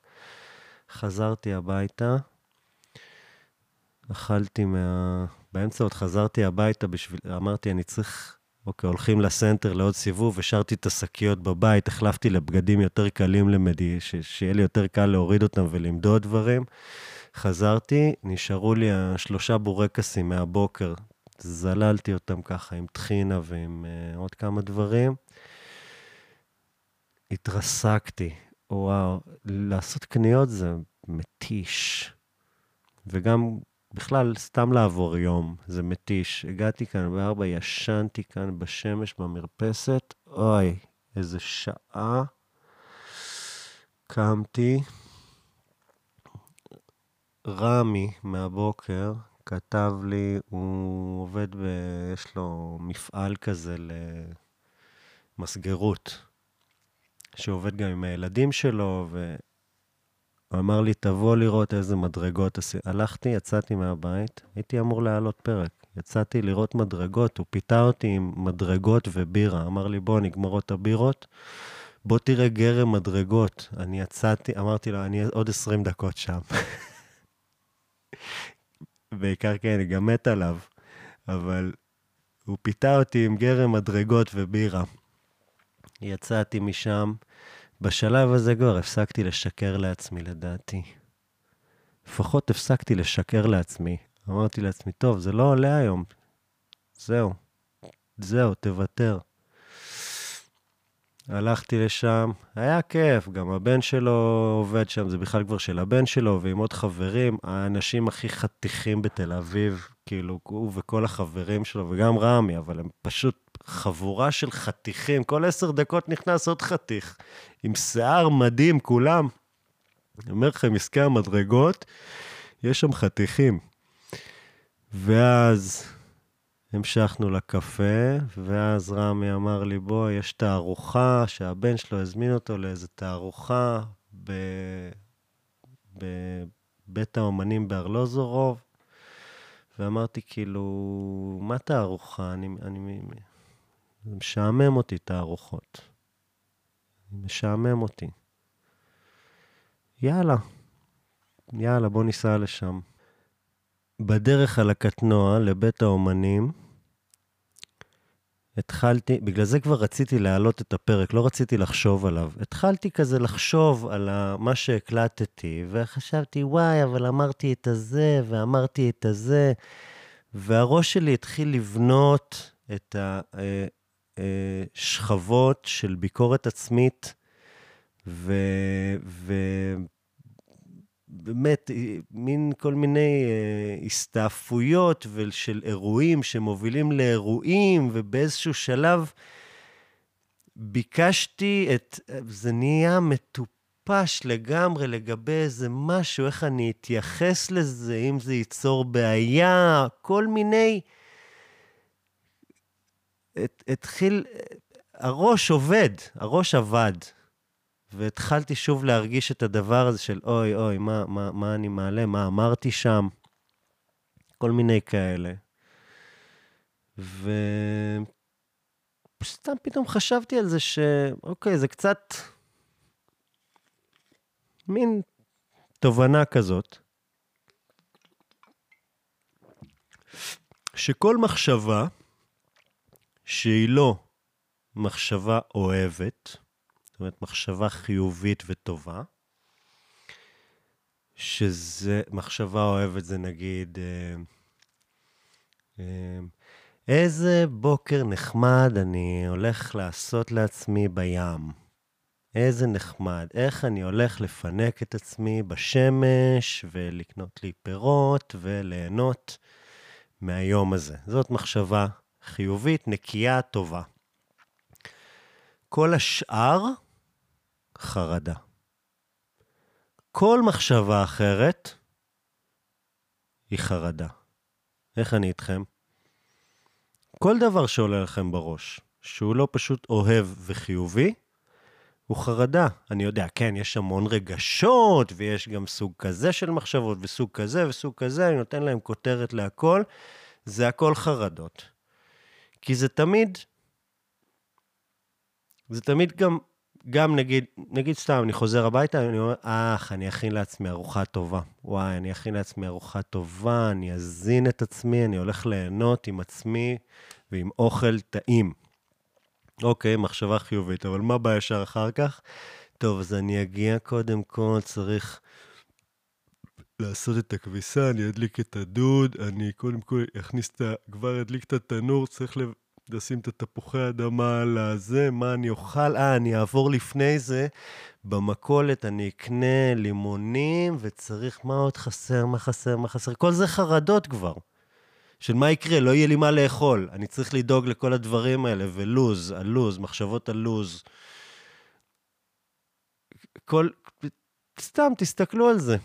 חזרתי הביתה, אכלתי מה... באמצע עוד חזרתי הביתה בשביל... אמרתי, אני צריך... אוקיי, הולכים לסנטר לעוד סיבוב, השארתי את השקיות בבית, החלפתי לבגדים יותר קלים למדי, ש... שיהיה לי יותר קל להוריד אותם ולמדוד דברים. חזרתי, נשארו לי השלושה בורקסים מהבוקר. זללתי אותם ככה עם טחינה ועם uh, עוד כמה דברים. התרסקתי. וואו, לעשות קניות זה מתיש. וגם בכלל, סתם לעבור יום, זה מתיש. הגעתי כאן בארבע, ישנתי כאן בשמש במרפסת, אוי, איזה שעה. קמתי. רמי מהבוקר כתב לי, הוא עובד ב... יש לו מפעל כזה למסגרות, שעובד גם עם הילדים שלו, ו... הוא אמר לי, תבוא לראות איזה מדרגות עשית. הלכתי, יצאתי מהבית, הייתי אמור להעלות פרק. יצאתי לראות מדרגות, הוא פיתה אותי עם מדרגות ובירה. אמר לי, בוא, נגמור את הבירות, בוא תראה גרם מדרגות. אני יצאתי, אמרתי לו, אני עוד 20 דקות שם. בעיקר כי אני גם מת עליו, אבל הוא פיתה אותי עם גרם מדרגות ובירה. יצאתי משם, בשלב הזה כבר הפסקתי לשקר לעצמי, לדעתי. לפחות הפסקתי לשקר לעצמי. אמרתי לעצמי, טוב, זה לא עולה היום. זהו. זהו, תוותר. הלכתי לשם, היה כיף, גם הבן שלו עובד שם, זה בכלל כבר של הבן שלו, ועם עוד חברים, האנשים הכי חתיכים בתל אביב, כאילו, הוא וכל החברים שלו, וגם רמי, אבל הם פשוט חבורה של חתיכים, כל עשר דקות נכנס עוד חתיך, עם שיער מדהים, כולם. אני אומר לכם, עסקי המדרגות, יש שם חתיכים. ואז המשכנו לקפה, ואז רמי אמר לי, בוא, יש תערוכה, שהבן שלו הזמין אותו לאיזו תערוכה ב... בבית האומנים בארלוזורוב, ואמרתי, כאילו, מה תערוכה? אני, אני, זה משעמם אותי, תערוכות. משעמם אותי. יאללה, יאללה, בוא ניסע לשם. בדרך על הקטנוע לבית האומנים, התחלתי, בגלל זה כבר רציתי להעלות את הפרק, לא רציתי לחשוב עליו. התחלתי כזה לחשוב על מה שהקלטתי, וחשבתי, וואי, אבל אמרתי את הזה, ואמרתי את הזה, והראש שלי התחיל לבנות את השכבות של ביקורת עצמית, ו... ו... באמת, מין כל מיני אה, הסתעפויות של אירועים שמובילים לאירועים, ובאיזשהו שלב ביקשתי את... זה נהיה מטופש לגמרי לגבי איזה משהו, איך אני אתייחס לזה, אם זה ייצור בעיה, כל מיני... את, התחיל... הראש עובד, הראש עבד. והתחלתי שוב להרגיש את הדבר הזה של אוי, אוי, מה, מה, מה אני מעלה, מה אמרתי שם, כל מיני כאלה. וסתם פתאום חשבתי על זה שאוקיי, זה קצת מין תובנה כזאת, שכל מחשבה שהיא לא מחשבה אוהבת, אומרת, מחשבה חיובית וטובה, שזה, מחשבה אוהבת זה נגיד, אה, אה, איזה בוקר נחמד אני הולך לעשות לעצמי בים. איזה נחמד, איך אני הולך לפנק את עצמי בשמש ולקנות לי פירות וליהנות מהיום הזה. זאת מחשבה חיובית, נקייה, טובה. כל השאר חרדה. כל מחשבה אחרת היא חרדה. איך אני איתכם? כל דבר שעולה לכם בראש, שהוא לא פשוט אוהב וחיובי, הוא חרדה. אני יודע, כן, יש המון רגשות, ויש גם סוג כזה של מחשבות, וסוג כזה וסוג כזה, אני נותן להם כותרת להכל, זה הכל חרדות. כי זה תמיד, זה תמיד גם גם נגיד, נגיד סתם, אני חוזר הביתה, אני אומר, אך, אני אכין לעצמי ארוחה טובה. וואי, אני אכין לעצמי ארוחה טובה, אני אזין את עצמי, אני הולך ליהנות עם עצמי ועם אוכל טעים. אוקיי, מחשבה חיובית, אבל מה בא ישר אחר כך? טוב, אז אני אגיע קודם כל, צריך לעשות את הכביסה, אני אדליק את הדוד, אני קודם כל אכניס את ה... כבר אדליק את התנור, צריך לשים את התפוחי אדמה על הזה, מה אני אוכל? אה, אני אעבור לפני זה, במכולת אני אקנה לימונים, וצריך, מה עוד חסר, מה חסר, מה חסר? כל זה חרדות כבר. של מה יקרה, לא יהיה לי מה לאכול. אני צריך לדאוג לכל הדברים האלה, ולוז, הלוז, מחשבות על לוז. כל... סתם, תסתכלו על זה.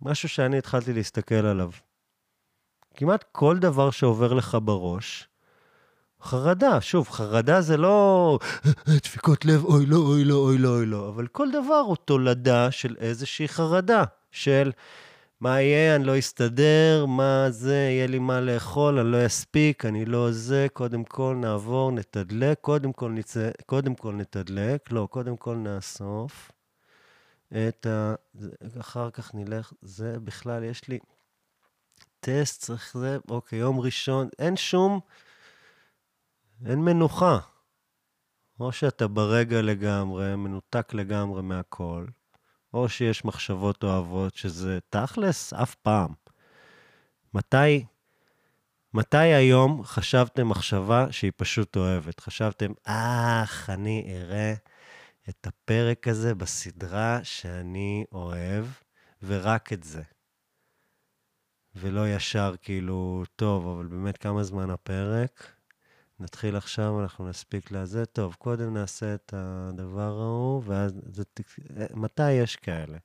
משהו שאני התחלתי להסתכל עליו. כמעט כל דבר שעובר לך בראש, חרדה. שוב, חרדה זה לא דפיקות לב, אוי לא, אוי לא, אוי לא, אוי לא, אבל כל דבר הוא תולדה של איזושהי חרדה, של מה יהיה, אני לא אסתדר, מה זה, יהיה לי מה לאכול, אני לא אספיק, אני לא זה, קודם כל נעבור, נתדלק, קודם כל, נצא, קודם כל נתדלק, לא, קודם כל נאסוף את ה... אחר כך נלך, זה בכלל, יש לי טסט, צריך זה, אוקיי, יום ראשון, אין שום, אין מנוחה. או שאתה ברגע לגמרי, מנותק לגמרי מהכל, או שיש מחשבות אוהבות, שזה תכלס אף פעם. מתי, מתי היום חשבתם מחשבה שהיא פשוט אוהבת? חשבתם, אך, אני אראה את הפרק הזה בסדרה שאני אוהב, ורק את זה. ולא ישר כאילו, טוב, אבל באמת כמה זמן הפרק? נתחיל עכשיו, אנחנו נספיק לזה. טוב, קודם נעשה את הדבר ההוא, ואז זה... מתי יש כאלה?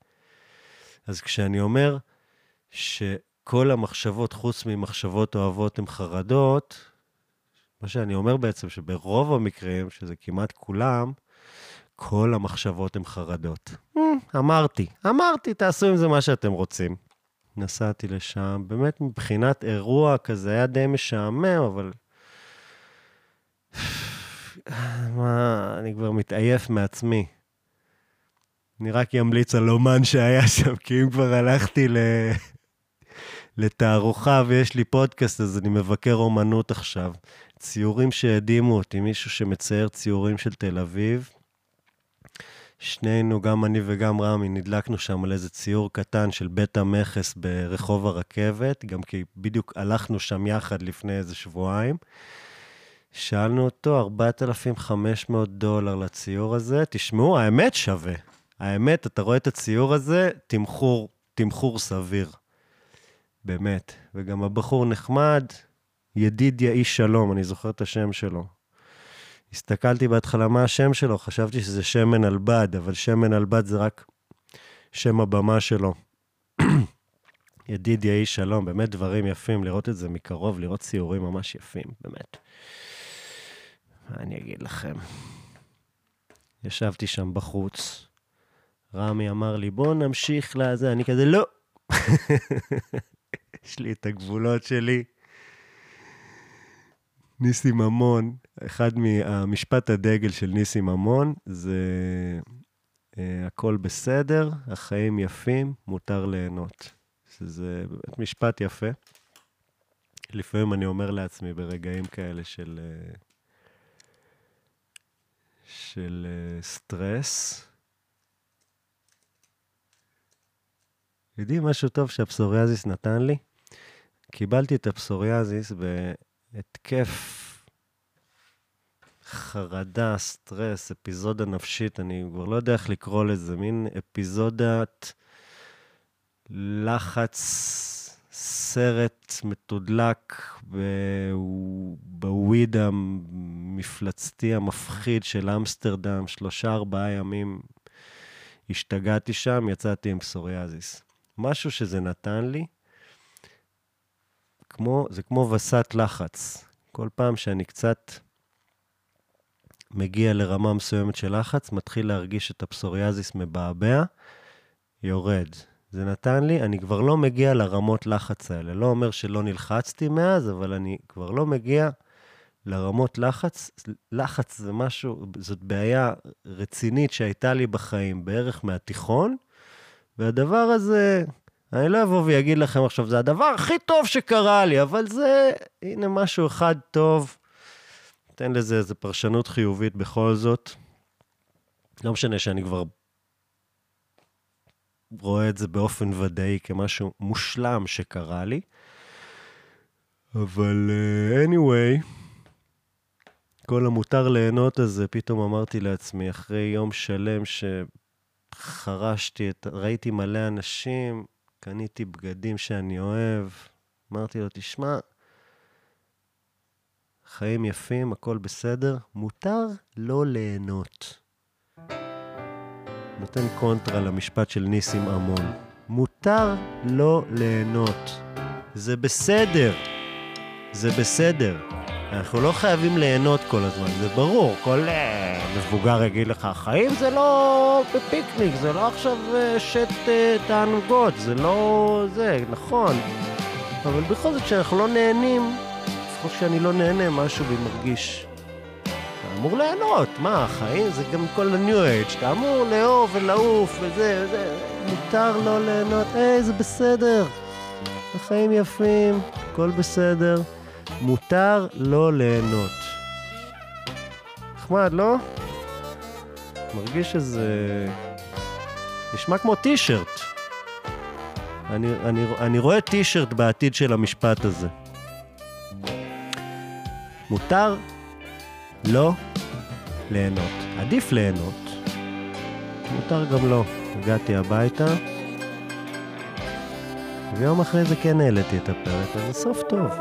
אז כשאני אומר שכל המחשבות, חוץ ממחשבות אוהבות, הן חרדות, מה שאני אומר בעצם, שברוב המקרים, שזה כמעט כולם, כל המחשבות הן חרדות. אמרתי, אמרתי, תעשו עם זה מה שאתם רוצים. נסעתי לשם, באמת מבחינת אירוע כזה היה די משעמם, אבל מה, אני כבר מתעייף מעצמי. אני רק אמליץ על אומן שהיה שם, כי אם כבר הלכתי ל... לתערוכה ויש לי פודקאסט, אז אני מבקר אומנות עכשיו. ציורים שהדהימו אותי, מישהו שמצייר ציורים של תל אביב. שנינו, גם אני וגם רמי, נדלקנו שם על איזה ציור קטן של בית המכס ברחוב הרכבת, גם כי בדיוק הלכנו שם יחד לפני איזה שבועיים. שאלנו אותו, 4,500 דולר לציור הזה. תשמעו, האמת שווה. האמת, אתה רואה את הציור הזה, תמחור, תמחור סביר. באמת. וגם הבחור נחמד, ידידיה איש שלום, אני זוכר את השם שלו. הסתכלתי בהתחלה מה השם שלו, חשבתי שזה שמן על בד, אבל שמן על בד זה רק שם הבמה שלו. ידידיה איש שלום, באמת דברים יפים, לראות את זה מקרוב, לראות ציורים ממש יפים, באמת. מה אני אגיד לכם? ישבתי שם בחוץ, רמי אמר לי, בוא נמשיך לזה, אני כזה, לא. יש לי את הגבולות שלי. ניסי ממון, אחד מהמשפט הדגל של ניסי ממון זה uh, הכל בסדר, החיים יפים, מותר ליהנות. שזה משפט יפה. לפעמים אני אומר לעצמי ברגעים כאלה של... Uh, של uh, סטרס. יודעים משהו טוב שהפסוריאזיס נתן לי? קיבלתי את הפסוריאזיס בהתקף חרדה, סטרס, אפיזודה נפשית, אני כבר לא יודע איך לקרוא לזה, מין אפיזודת לחץ, סרט מתודלק בוויד המפלצתי המפחיד של אמסטרדם, שלושה, ארבעה ימים השתגעתי שם, יצאתי עם פסוריאזיס. משהו שזה נתן לי, כמו, זה כמו וסת לחץ. כל פעם שאני קצת מגיע לרמה מסוימת של לחץ, מתחיל להרגיש את הפסוריאזיס מבעבע, יורד. זה נתן לי, אני כבר לא מגיע לרמות לחץ האלה. לא אומר שלא נלחצתי מאז, אבל אני כבר לא מגיע לרמות לחץ. לחץ זה משהו, זאת בעיה רצינית שהייתה לי בחיים, בערך מהתיכון, והדבר הזה, אני לא אבוא ואגיד לכם עכשיו, זה הדבר הכי טוב שקרה לי, אבל זה, הנה משהו אחד טוב. תן לזה איזו פרשנות חיובית בכל זאת. לא משנה שאני כבר רואה את זה באופן ודאי כמשהו מושלם שקרה לי. אבל uh, anyway, כל המותר ליהנות הזה, פתאום אמרתי לעצמי, אחרי יום שלם שחרשתי, את... ראיתי מלא אנשים, קניתי בגדים שאני אוהב, אמרתי לו, תשמע, חיים יפים, הכל בסדר, מותר לא ליהנות. נותן קונטרה למשפט של ניסים עמון. מותר לא ליהנות. זה בסדר. זה בסדר. אנחנו לא חייבים ליהנות כל הזמן, זה ברור. כל uh, מבוגר יגיד לך, החיים זה לא בפיקניק, זה לא עכשיו uh, שט uh, תענוגות, זה לא זה, נכון. אבל בכל זאת, כשאנחנו לא נהנים, לפחות כשאני לא נהנה, משהו בי מרגיש אמור ליהנות, מה, החיים זה גם כל ה-new age, אתה אמור לאהוב ולעוף וזה, וזה, מותר לא ליהנות, היי, זה בסדר. החיים יפים, הכל בסדר. מותר לא ליהנות. נחמד, לא? מרגיש שזה... נשמע כמו טישרט. אני, אני, אני רואה טישרט בעתיד של המשפט הזה. מותר לא ליהנות. עדיף ליהנות. מותר גם לא. הגעתי הביתה, ויום אחרי זה כן העליתי את הפרק, אז זה סוף טוב.